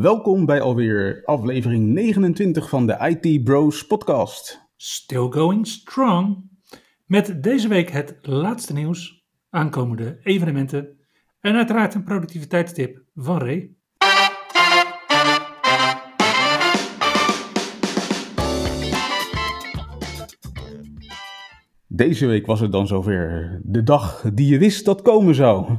Welkom bij alweer aflevering 29 van de IT Bros podcast. Still going strong. Met deze week het laatste nieuws, aankomende evenementen en uiteraard een productiviteitstip van Ray. Deze week was het dan zover. De dag die je wist dat komen zou.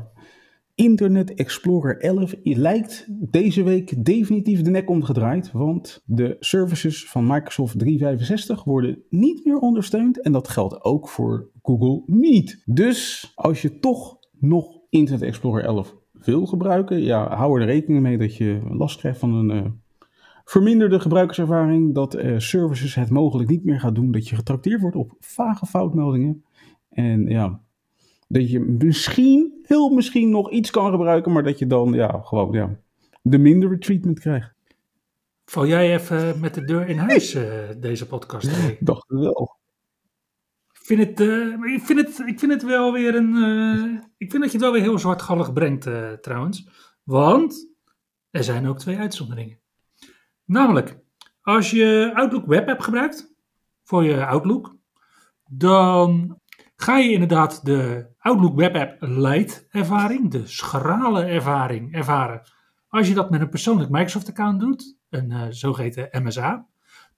Internet Explorer 11 lijkt deze week definitief de nek omgedraaid, want de services van Microsoft 365 worden niet meer ondersteund en dat geldt ook voor Google Meet. Dus als je toch nog Internet Explorer 11 wil gebruiken, ja, hou er rekening mee dat je last krijgt van een uh, verminderde gebruikerservaring, dat uh, services het mogelijk niet meer gaat doen, dat je getrakteerd wordt op vage foutmeldingen. En ja, dat je misschien, heel misschien nog iets kan gebruiken, maar dat je dan ja, gewoon ja, de mindere treatment krijgt. Val jij even met de deur in huis uh, deze podcast? Ik dacht wel. Ik vind het, uh, ik, vind het, ik vind het wel weer een. Uh, ik vind dat je het wel weer heel zwartgallig brengt, trouwens. Want er zijn ook twee uitzonderingen. Namelijk, als je Outlook Web App gebruikt voor je Outlook, dan ga je inderdaad de Outlook Web App Lite ervaring, de schrale ervaring, ervaren. Als je dat met een persoonlijk Microsoft account doet, een uh, zogeheten MSA.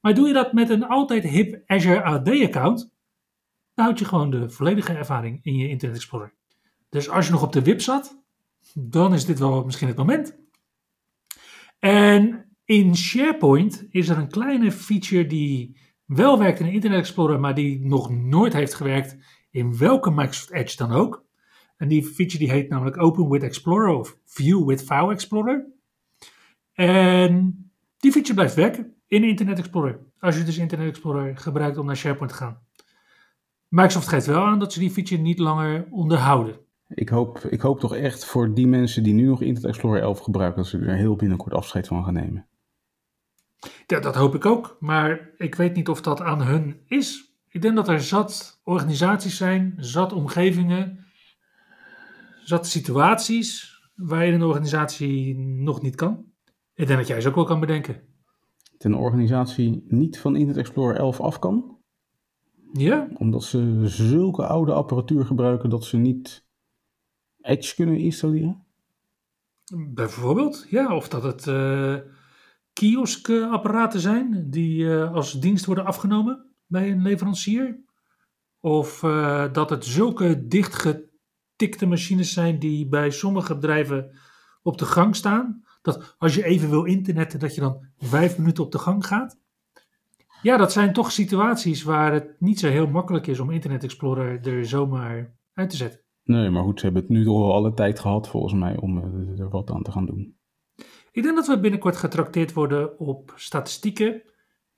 Maar doe je dat met een altijd hip Azure AD account, dan houd je gewoon de volledige ervaring in je Internet Explorer. Dus als je nog op de WIP zat, dan is dit wel misschien het moment. En in SharePoint is er een kleine feature die wel werkt in Internet Explorer, maar die nog nooit heeft gewerkt in welke Microsoft Edge dan ook. En die feature die heet namelijk Open with Explorer of View with File Explorer. En die feature blijft werken in Internet Explorer. Als je dus Internet Explorer gebruikt om naar SharePoint te gaan. Microsoft geeft wel aan dat ze die feature niet langer onderhouden. Ik hoop, ik hoop toch echt voor die mensen die nu nog Internet Explorer 11 gebruiken, dat ze er heel binnenkort afscheid van gaan nemen. Ja, dat hoop ik ook. Maar ik weet niet of dat aan hun is. Ik denk dat er zat organisaties zijn, zat omgevingen, zat situaties waarin een organisatie nog niet kan. Ik denk dat jij ze ook wel kan bedenken. Dat een organisatie niet van Internet Explorer 11 af kan? Ja. Omdat ze zulke oude apparatuur gebruiken dat ze niet Edge kunnen installeren? Bijvoorbeeld, ja. Of dat het uh, kioskapparaten zijn die uh, als dienst worden afgenomen bij een leverancier. Of uh, dat het zulke dichtgetikte machines zijn die bij sommige bedrijven op de gang staan. Dat als je even wil internetten, dat je dan vijf minuten op de gang gaat. Ja, dat zijn toch situaties waar het niet zo heel makkelijk is om Internet Explorer er zomaar uit te zetten. Nee, maar goed, ze hebben het nu toch al alle tijd gehad volgens mij om er wat aan te gaan doen. Ik denk dat we binnenkort getrakteerd worden op statistieken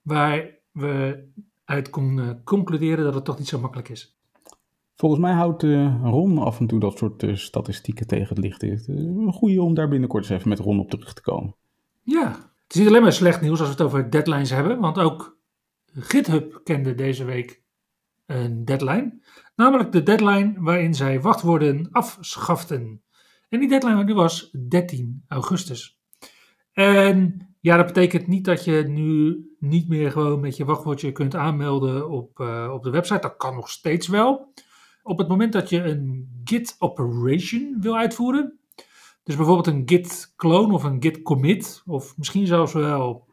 waar we uit kon concluderen dat het toch niet zo makkelijk is. Volgens mij houdt uh, Ron af en toe dat soort uh, statistieken tegen het licht. Het een goede om daar binnenkort eens even met Ron op terug te komen. Ja, het is niet alleen maar slecht nieuws als we het over deadlines hebben, want ook GitHub kende deze week een deadline. Namelijk de deadline waarin zij wachtwoorden afschaften. En die deadline die was 13 augustus. En ja, dat betekent niet dat je nu niet meer gewoon met je wachtwoordje kunt aanmelden op, uh, op de website. Dat kan nog steeds wel. Op het moment dat je een git operation wil uitvoeren, dus bijvoorbeeld een git clone of een git commit, of misschien zelfs wel,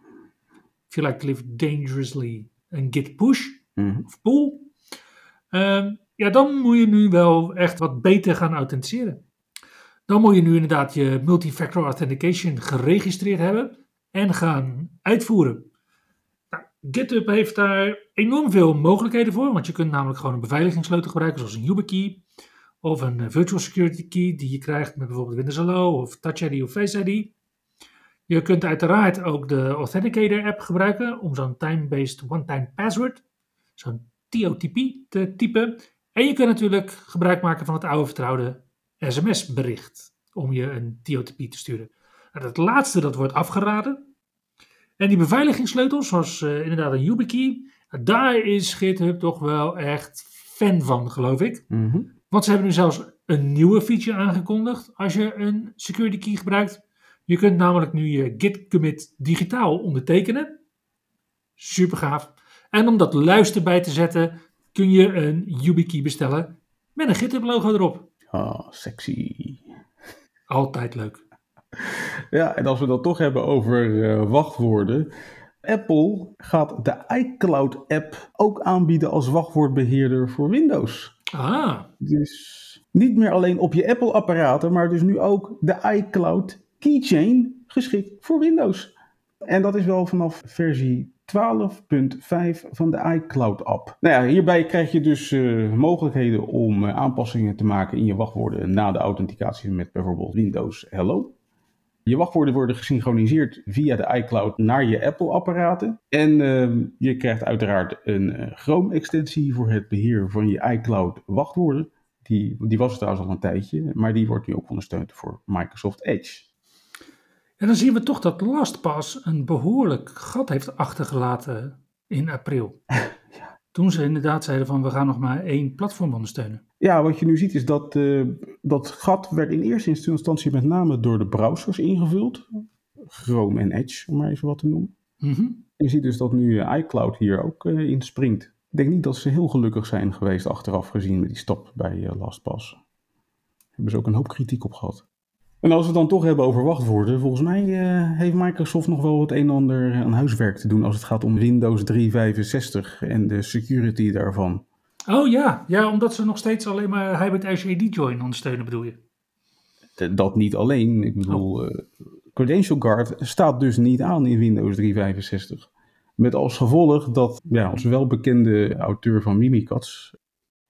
if you like to live dangerously, een git push Mhm. of pull, ehm, ja, dan moet je nu wel echt wat beter gaan authenticeren. Dan moet je nu inderdaad je multifactor authentication geregistreerd hebben en gaan uitvoeren. Nou, GitHub heeft daar enorm veel mogelijkheden voor, want je kunt namelijk gewoon een beveiligingssleutel gebruiken, zoals een YubiKey of een eh, virtual security key die je krijgt met bijvoorbeeld Windows Hello of Touch ID of Face ID. Je kunt uiteraard ook de Authenticator app gebruiken om zo'n time-based one-time password, zo'n TOTP, te typen. En je kunt natuurlijk gebruik maken van het oude vertrouwde sms-bericht om je een TOTP te sturen. Nou, het laatste dat wordt afgeraden. En die beveiligingssleutels, zoals uh, inderdaad een YubiKey, daar is GitHub toch wel echt fan van, geloof ik. Mhm. Want ze hebben nu zelfs een nieuwe feature aangekondigd als je een security key gebruikt. Je kunt namelijk nu je git commit digitaal ondertekenen. Super gaaf. En om dat luister bij te zetten, kun je een YubiKey bestellen met een GitHub logo erop. Oh, sexy. Altijd leuk. Ja, en als we dat toch hebben over uh, wachtwoorden. Apple gaat de iCloud-app ook aanbieden als wachtwoordbeheerder voor Windows. Ah. Dus niet meer alleen op je Apple-apparaten, maar dus nu ook de iCloud Keychain geschikt voor Windows. En dat is wel vanaf versie 12.5 van de iCloud-app. Nou ja, hierbij krijg je dus uh, mogelijkheden om uh, aanpassingen te maken in je wachtwoorden na de authenticatie met bijvoorbeeld Windows Hello. Je wachtwoorden worden gesynchroniseerd via de iCloud naar je Apple-apparaten. En uh, je krijgt uiteraard een Chrome-extensie voor het beheer van je iCloud wachtwoorden. Die, die was trouwens al een tijdje, maar die wordt nu ook ondersteund voor Microsoft Edge. En dan zien we toch dat LastPass een behoorlijk gat heeft achtergelaten in april. ja. Toen ze inderdaad zeiden van we gaan nog maar één platform ondersteunen. Ja, wat je nu ziet is dat uh, dat gat werd in eerste instantie met name door de browsers ingevuld. Chrome en Edge, om maar even wat te noemen. Mm -hmm. Je ziet dus dat nu iCloud hier ook uh, in springt. Ik denk niet dat ze heel gelukkig zijn geweest achteraf gezien met die stap bij uh, LastPass. Daar hebben ze ook een hoop kritiek op gehad. En als we het dan toch hebben over wachtwoorden, volgens mij uh, heeft Microsoft nog wel het een en ander aan huiswerk te doen als het gaat om Windows 365 en de security daarvan. Oh ja, ja omdat ze nog steeds alleen maar Hybrid Azure AD Join ondersteunen bedoel je? Dat niet alleen, ik bedoel, oh. uh, Credential Guard staat dus niet aan in Windows 365. Met als gevolg dat ja, onze welbekende auteur van Mimikatz,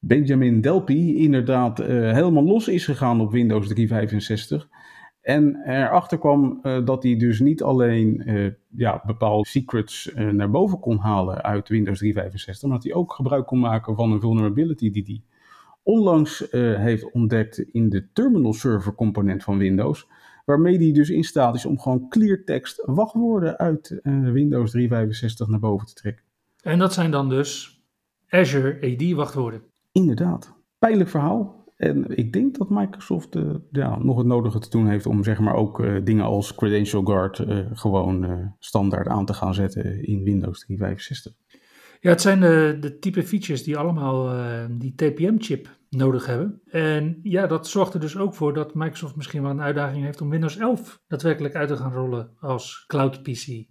Benjamin Delpy, inderdaad uh, helemaal los is gegaan op Windows 365. En erachter kwam uh, dat hij dus niet alleen uh, ja, bepaalde secrets naar boven kon halen uit Windows 365, maar dat hij ook gebruik kon maken van een vulnerability die hij onlangs heeft ontdekt in de terminal server component van Windows. Waarmee die dus in staat is om gewoon clear text wachtwoorden uit Windows 365 naar boven te trekken. En dat zijn dan dus Azure AD wachtwoorden. Inderdaad. Pijnlijk verhaal. En ik denk dat Microsoft uh, ja, nog het nodige te doen heeft om zeg maar ook uh, dingen als Credential Guard gewoon standaard aan te gaan zetten in Windows 365. Ja, het zijn de type features die allemaal die TPM-chip nodig hebben. En ja, dat zorgt er dus ook voor dat Microsoft misschien wel een uitdaging heeft om Windows 11 daadwerkelijk uit te gaan rollen als cloud PC.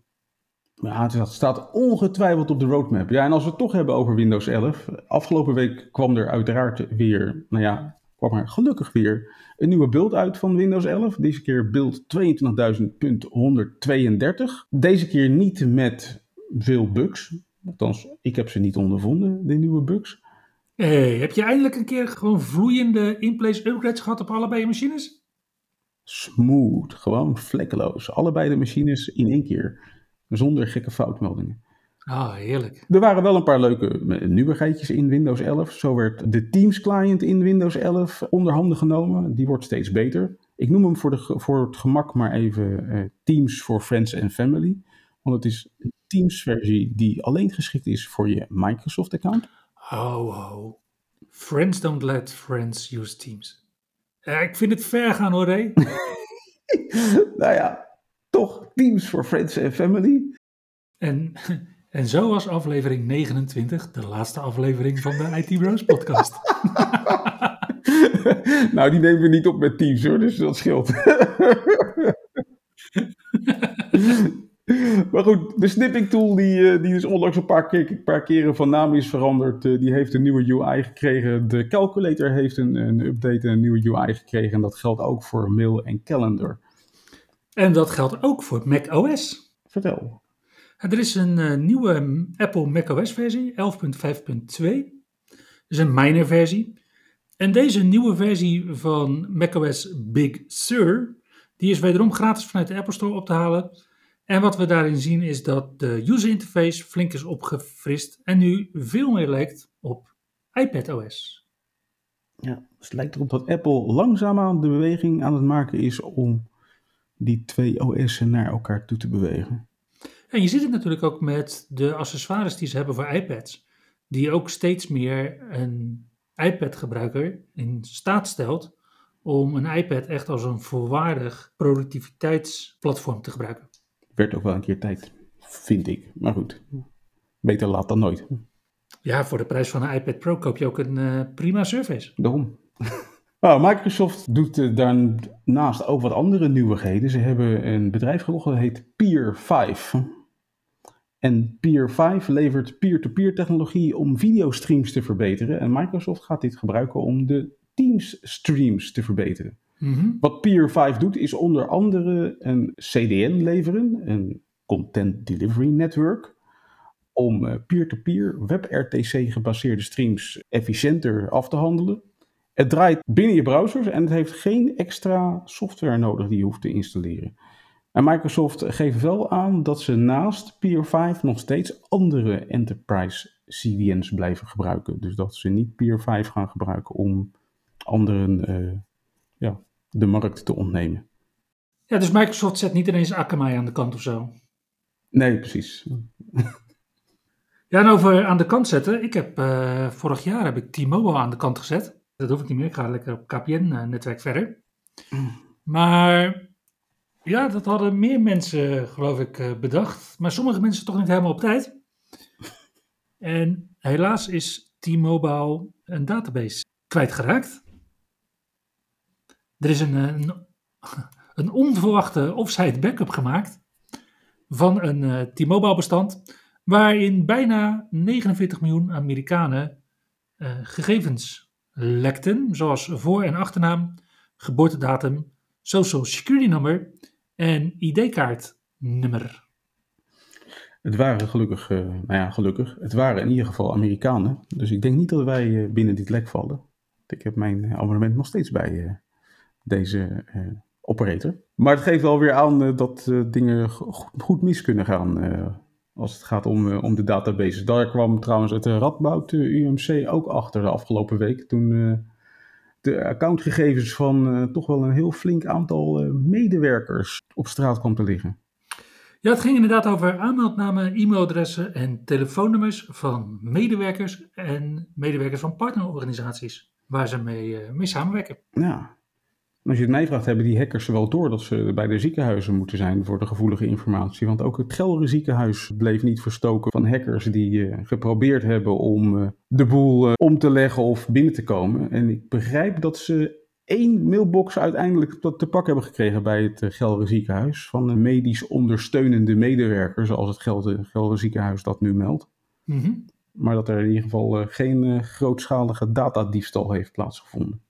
Ja, het staat ongetwijfeld op de roadmap. Ja, en als we het toch hebben over Windows 11. Afgelopen week kwam er uiteraard weer, nou ja, kwam er gelukkig weer een nieuwe build uit van Windows 11. Deze keer build 22.132. Deze keer niet met veel bugs. Althans, ik heb ze niet ondervonden, de nieuwe bugs. Hey, heb je eindelijk een keer gewoon vloeiende in-place upgrades gehad op allebei je machines? Smooth, gewoon vlekkeloos. Allebei de machines in één keer. Zonder gekke foutmeldingen. Ah, heerlijk. Er waren wel een paar leuke nieuwigheidjes in Windows 11. Zo werd de Teams client in Windows 11 onderhanden genomen. Die wordt steeds beter. Ik noem hem voor, de, voor het gemak maar even uh, Teams for Friends and Family. Want het is een Teams versie die alleen geschikt is voor je Microsoft account. Ho, ho. Friends don't let friends use Teams. Ja, ik vind het ver gaan hoor, Ray. nou ja, toch Teams for Friends and Family. En, en zo was aflevering 29 de laatste aflevering van de IT Bros podcast. nou, die nemen we niet op met Teams hoor, dus dat scheelt. Maar goed, de snipping tool die, die dus onlangs een paar, keer, een paar keren van naam is veranderd, die heeft een nieuwe UI gekregen. De calculator heeft een, een update en een nieuwe UI gekregen. En dat geldt ook voor mail en calendar. En dat geldt ook voor macOS. Vertel. Er is een uh, nieuwe Apple macOS versie, 11.5.2. Dus een minor versie. En deze nieuwe versie van macOS Big Sur Die is wederom gratis vanuit de Apple Store op te halen. En wat we daarin zien is dat de user interface flink is opgefrist en nu veel meer lijkt op iPadOS. Ja, dus het lijkt erop dat Apple langzaamaan de beweging aan het maken is om die twee OS'en naar elkaar toe te bewegen. En je ziet het natuurlijk ook met de accessoires die ze hebben voor iPads, die ook steeds meer een iPad-gebruiker in staat stelt om een iPad echt als een volwaardig productiviteitsplatform te gebruiken. Werd ook wel een keer tijd, vind ik. Maar goed, beter laat dan nooit. Ja, voor de prijs van een iPad Pro koop je ook een uh, prima Surface. Daarom. Nou, Microsoft doet uh, daarnaast ook wat andere nieuwigheden. Ze hebben een bedrijf gekocht dat heet Peer 5. En Peer 5 levert peer-to-peer technologie om videostreams te verbeteren. En Microsoft gaat dit gebruiken om de Teams streams te verbeteren. Mm Wat Peer 5 doet is onder andere een CDN leveren, een Content Delivery Network, om eh, peer-to-peer WebRTC gebaseerde streams efficiënter af te handelen. Het draait binnen je browsers en het heeft geen extra software nodig die je hoeft te installeren. En Microsoft geeft wel aan dat ze naast Peer 5 nog steeds andere enterprise CDN's blijven gebruiken. Dus dat ze niet Peer 5 gaan gebruiken om anderen uh, ja, de markt te ontnemen. Ja, dus Microsoft zet niet ineens Akamai aan de kant of zo? Nee, precies. ja, en over aan de kant zetten. Ik heb uh, vorig jaar heb ik T-Mobile aan de kant gezet. Dat hoef ik niet meer. Ik ga lekker op KPN-netwerk verder. Maar ja, dat hadden meer mensen, geloof ik, bedacht. Maar sommige mensen toch niet helemaal op tijd. En helaas is T-Mobile een database kwijtgeraakt. Er is een, een, een onverwachte offsite backup gemaakt van een uh, T-Mobile bestand, waarin bijna 49 miljoen Amerikanen uh, gegevens lekten, zoals voor- en achternaam, geboortedatum, social security nummer en ID-kaartnummer. Het waren gelukkig, uh, nou ja, gelukkig, het waren in ieder geval Amerikanen. Dus ik denk niet dat wij binnen dit lek vallen. Ik heb mijn abonnement nog steeds bij deze operator. Maar het geeft wel weer aan dat dingen goed mis kunnen gaan als het gaat om, om de databases. Daar kwam trouwens het Radboud UMC ook achter de afgelopen week toen de accountgegevens van toch wel een heel flink aantal medewerkers op straat kwam te liggen. Ja, het ging inderdaad over aanmeldnamen, e-mailadressen en telefoonnummers van medewerkers en medewerkers van partnerorganisaties waar ze mee, mee samenwerken. Ja, als je het mij vraagt, hebben die hackers wel door dat ze bij de ziekenhuizen moeten zijn voor de gevoelige informatie. Want ook het Gelre ziekenhuis bleef niet verstoken van hackers die uh, geprobeerd hebben om uh, de boel uh, om te leggen of binnen te komen. En ik begrijp dat ze één mailbox uiteindelijk te pak hebben gekregen bij het Gelre ziekenhuis. Van een medisch ondersteunende medewerker, zoals het Gelre, Gelre ziekenhuis dat nu meldt. Mm -hmm. Maar dat er in ieder geval geen grootschalige datadiefstal heeft plaatsgevonden.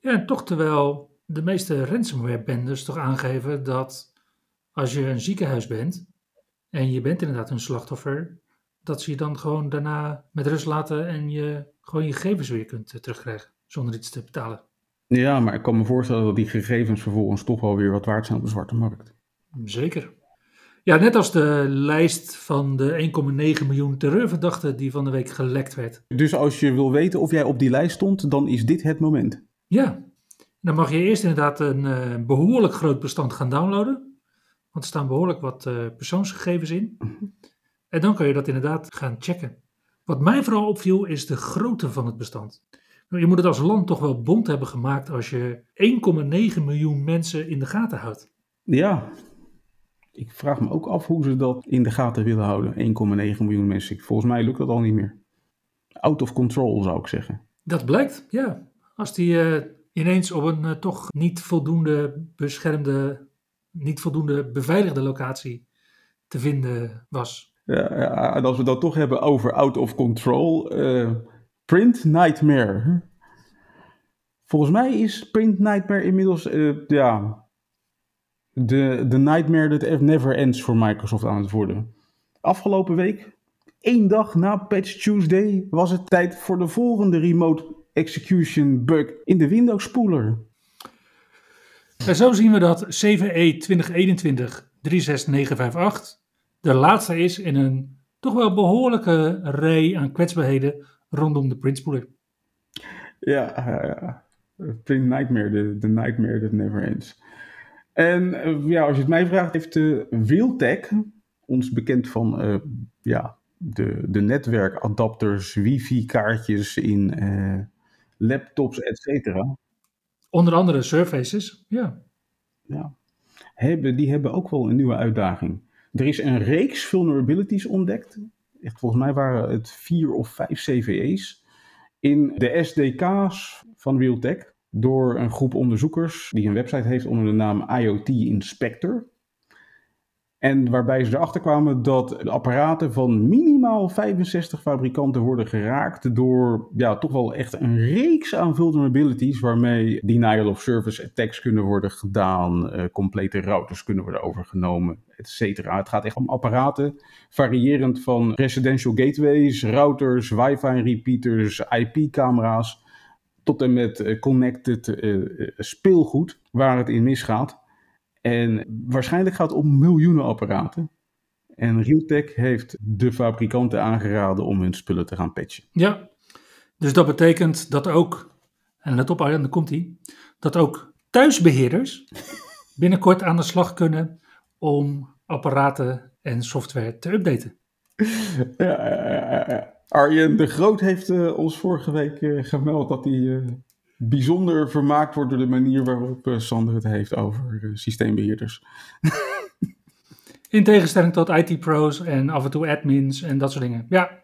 Ja, en toch terwijl de meeste ransomware-bendes toch aangeven dat als je een ziekenhuis bent en je bent inderdaad een slachtoffer, dat ze je dan gewoon daarna met rust laten en je gewoon je gegevens weer kunt uh, terugkrijgen zonder iets te betalen. Ja, maar ik kan me voorstellen dat die gegevens vervolgens toch wel weer wat waard zijn op de zwarte markt. Zeker. Ja, net als de lijst van de 1,9 miljoen terreurverdachten die van de week gelekt werd. Dus als je wil weten of jij op die lijst stond, dan is dit het moment. Ja, dan mag je eerst inderdaad een uh, behoorlijk groot bestand gaan downloaden. Want er staan behoorlijk wat uh, persoonsgegevens in. En dan kan je dat inderdaad gaan checken. Wat mij vooral opviel is de grootte van het bestand. Je moet het als land toch wel bond hebben gemaakt als je 1,9 miljoen mensen in de gaten houdt. Ja, ik vraag me ook af hoe ze dat in de gaten willen houden. 1,9 miljoen mensen. Volgens mij lukt dat al niet meer. Out of control zou ik zeggen. Dat blijkt, ja. Als die uh, ineens op een uh, toch niet voldoende beschermde, niet voldoende beveiligde locatie te vinden was. Ja, en als we dat toch hebben over out of control, uh, Print Nightmare. Volgens mij is Print Nightmare inmiddels uh, ja, de, de nightmare that never ends voor Microsoft aan het worden. Afgelopen week, één dag na Patch Tuesday, was het tijd voor de volgende remote execution bug in de Windows spooler. En zo zien we dat CVE 2021 36958 de laatste is in een toch wel behoorlijke rij aan kwetsbaarheden rondom de Prince Ja, ja, ja. Print Nightmare, de, de nightmare that never ends. En eh, ja, als je het mij vraagt, heeft de Realtek, ons bekend van uh, ja, de, de netwerkadapters, wifi-kaartjes in uh, laptops, et cetera. Onder andere Surfaces, ja. Ja, hebben, die hebben ook wel een nieuwe uitdaging. Er is een reeks vulnerabilities ontdekt. Echt, volgens mij waren het vier of vijf CVE's. In de SDK's van Realtek. Door een groep onderzoekers die een website heeft onder de naam IoT Inspector. En waarbij ze erachter kwamen dat apparaten van minimaal 65 fabrikanten worden geraakt door ja, toch wel echt een reeks aan vulnerabilities waarmee denial of service attacks kunnen worden gedaan, uh, complete routers kunnen worden overgenomen, etc. Het gaat echt om apparaten, variërend van residential gateways, routers, wifi repeaters, IP-camera's, tot en met uh, connected uh, speelgoed waar het in misgaat. En waarschijnlijk gaat het om miljoenen apparaten. En Realtek heeft de fabrikanten aangeraden om hun spullen te gaan patchen. Ja, dus dat betekent dat ook, en let op Arjan, dan komt hij, dat ook thuisbeheerders binnenkort aan de slag kunnen om apparaten en software te updaten. Ja. Arjen de Groot heeft uh, ons vorige week uh, gemeld dat hij uh, bijzonder vermaakt wordt door de manier waarop uh, Sander het heeft over uh, systeembeheerders. In tegenstelling tot IT-pro's en af en toe admins en dat soort dingen. Ja,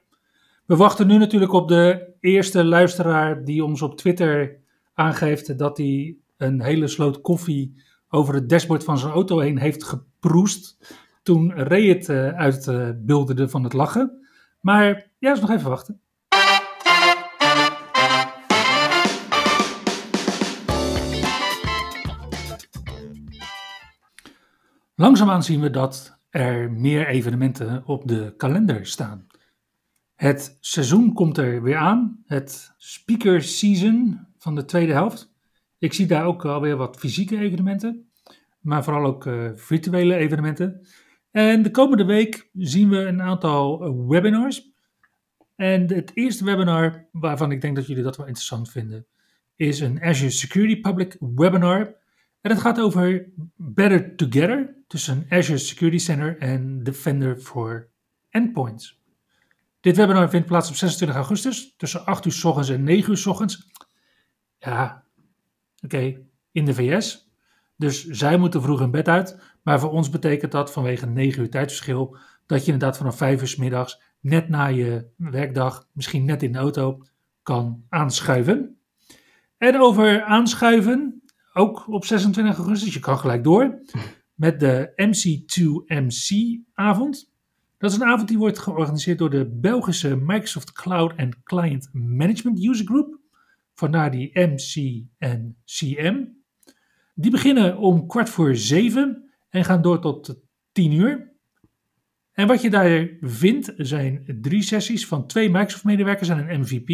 we wachten nu natuurlijk op de eerste luisteraar die ons op Twitter aangeeft dat hij een hele sloot koffie over het dashboard van zijn auto heen heeft geproest. Toen Ray het uh, van het lachen. Maar ja, is nog even wachten. Langzaamaan zien we dat er meer evenementen op de kalender staan. Het seizoen komt er weer aan, het speaker season van de tweede helft. Ik zie daar ook alweer wat fysieke evenementen, maar vooral ook uh, virtuele evenementen. En de komende week zien we een aantal webinars. En het eerste webinar, waarvan ik denk dat jullie dat wel interessant vinden, is een Azure Security Public webinar en het gaat over Better Together tussen Azure Security Center en Defender for Endpoints. Dit webinar vindt plaats op 26 augustus tussen 8 uur s ochtends en 9 uur s ochtends. Ja, oké, in de VS. Dus zij moeten vroeg in bed uit. Maar voor ons betekent dat vanwege 9 uur tijdverschil dat je inderdaad vanaf 5 uur s middags net na je werkdag, misschien net in de auto, kan aanschuiven. En over aanschuiven, ook op 26 augustus. Je kan gelijk door met de MC2MC-avond. Dat is een avond die wordt georganiseerd door de Belgische Microsoft Cloud and Client Management User Group. Vandaar die MC. Die beginnen om kwart voor zeven en gaan door tot tien uur. En wat je daar vindt zijn drie sessies van twee Microsoft-medewerkers en een MVP.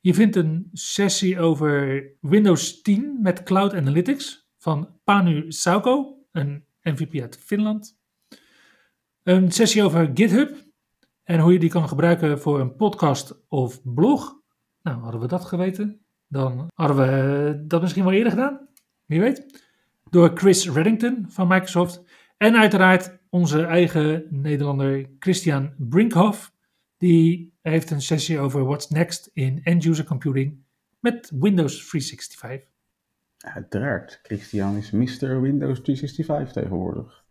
Je vindt een sessie over Windows 10 met Cloud Analytics van Panu Sauko, een MVP uit Finland. Een sessie over GitHub en hoe je die kan gebruiken voor een podcast of blog. Nou, hadden we dat geweten, dan hadden we dat misschien wel eerder gedaan. Wie weet. Door Chris Reddington van Microsoft. En uiteraard onze eigen Nederlander Christian Brinkhoff, die heeft een sessie over what's next in end-user computing met Windows 365. Uiteraard, Christian is Mr. Windows 365 tegenwoordig.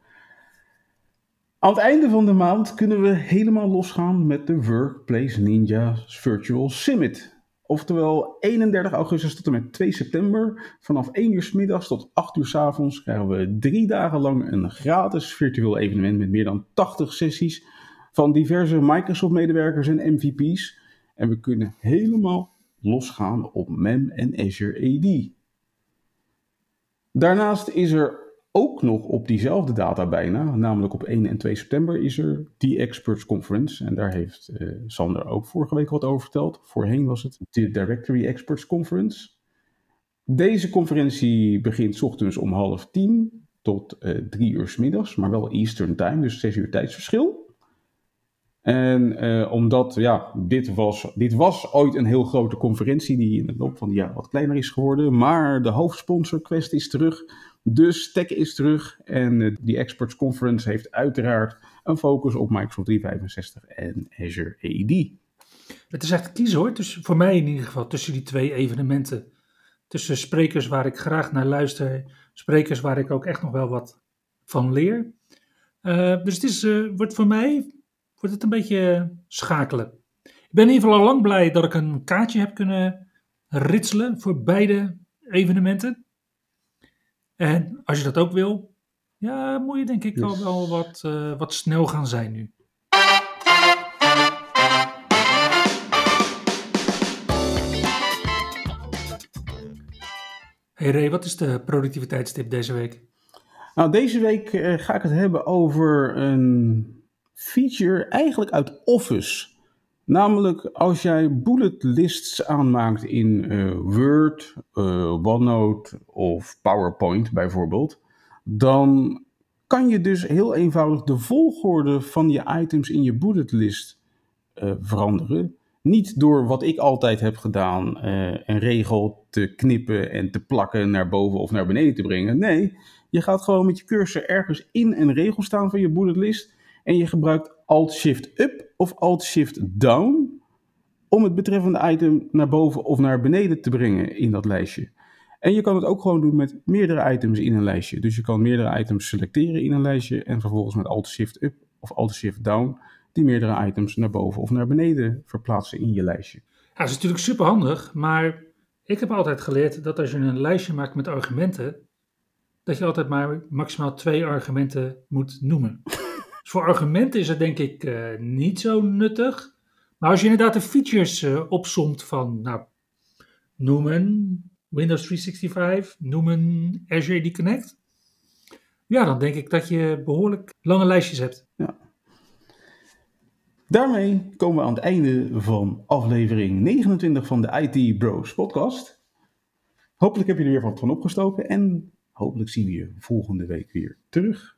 Aan het einde van de maand kunnen we helemaal losgaan met de Workplace Ninja Virtual Summit. Oftewel 31 augustus tot en met 2 september. Vanaf 1 uur middags tot 8 uur s avonds krijgen we drie dagen lang een gratis virtueel evenement met meer dan 80 sessies van diverse Microsoft-medewerkers en MVP's. En we kunnen helemaal losgaan op MEM en Azure AD. Daarnaast is er ook nog op diezelfde data bijna, namelijk op 1 en 2 september, is er die Experts Conference. En daar heeft uh, Sander ook vorige week wat over verteld. Voorheen was het de Directory Experts Conference. Deze conferentie begint ochtends om half tien tot uh, drie uur s middags, maar wel Eastern Time, dus zes uur tijdsverschil. En uh, omdat, ja, dit was, dit was ooit een heel grote conferentie die in de loop van de jaren wat kleiner is geworden. Maar de hoofdsponsor Quest is terug, dus Tech is terug. En uh, die Experts Conference heeft uiteraard een focus op Microsoft 365 en Azure AD. Het is echt kiezen hoor, dus voor mij in ieder geval tussen die twee evenementen. Tussen sprekers waar ik graag naar luister, sprekers waar ik ook echt nog wel wat van leer. Uh, dus het is, wordt voor mij wordt het een beetje schakelen. Ik ben in ieder geval al lang blij dat ik een kaartje heb kunnen ritselen voor beide evenementen. En als je dat ook wil, ja, moet je denk ik yes. al wel wat, uh, wat snel gaan zijn nu. Hey Ray, wat is de productiviteitstip deze week? Nou, deze week uh, ga ik het hebben over een feature eigenlijk uit Office. Namelijk als jij bullet lists aanmaakt in uh, Word, uh, OneNote of PowerPoint bijvoorbeeld, dan kan je dus heel eenvoudig de volgorde van je items in je bullet list uh, veranderen. Niet door wat ik altijd heb gedaan, een regel te knippen en te plakken naar boven of naar beneden te brengen. Nee, je gaat gewoon met je cursor ergens in een regel staan van je bullet list en je gebruikt Alt-Shift-Up of Alt-Shift-Down om het betreffende item naar boven of naar beneden te brengen in dat lijstje. En je kan het ook gewoon doen met meerdere items in een lijstje. Dus je kan meerdere items selecteren in een lijstje en vervolgens met Alt-Shift-Up of Alt-Shift-Down die meerdere items naar boven of naar beneden verplaatsen in je lijstje. Ja, dat is natuurlijk super handig, maar ik heb altijd geleerd dat als je een lijstje maakt met argumenten, dat je altijd maar maximaal twee argumenten moet noemen. Voor argumenten is het denk ik uh, niet zo nuttig. Maar als je inderdaad de features uh, opsomt van, nou, noemen Windows 365, noemen Azure AD Connect. Ja, dan denk ik dat je behoorlijk lange lijstjes hebt. Ja. Daarmee komen we aan het einde van aflevering 29 van de IT Bros podcast. Hopelijk heb je er weer wat van opgestoken en hopelijk zien we je volgende week weer terug.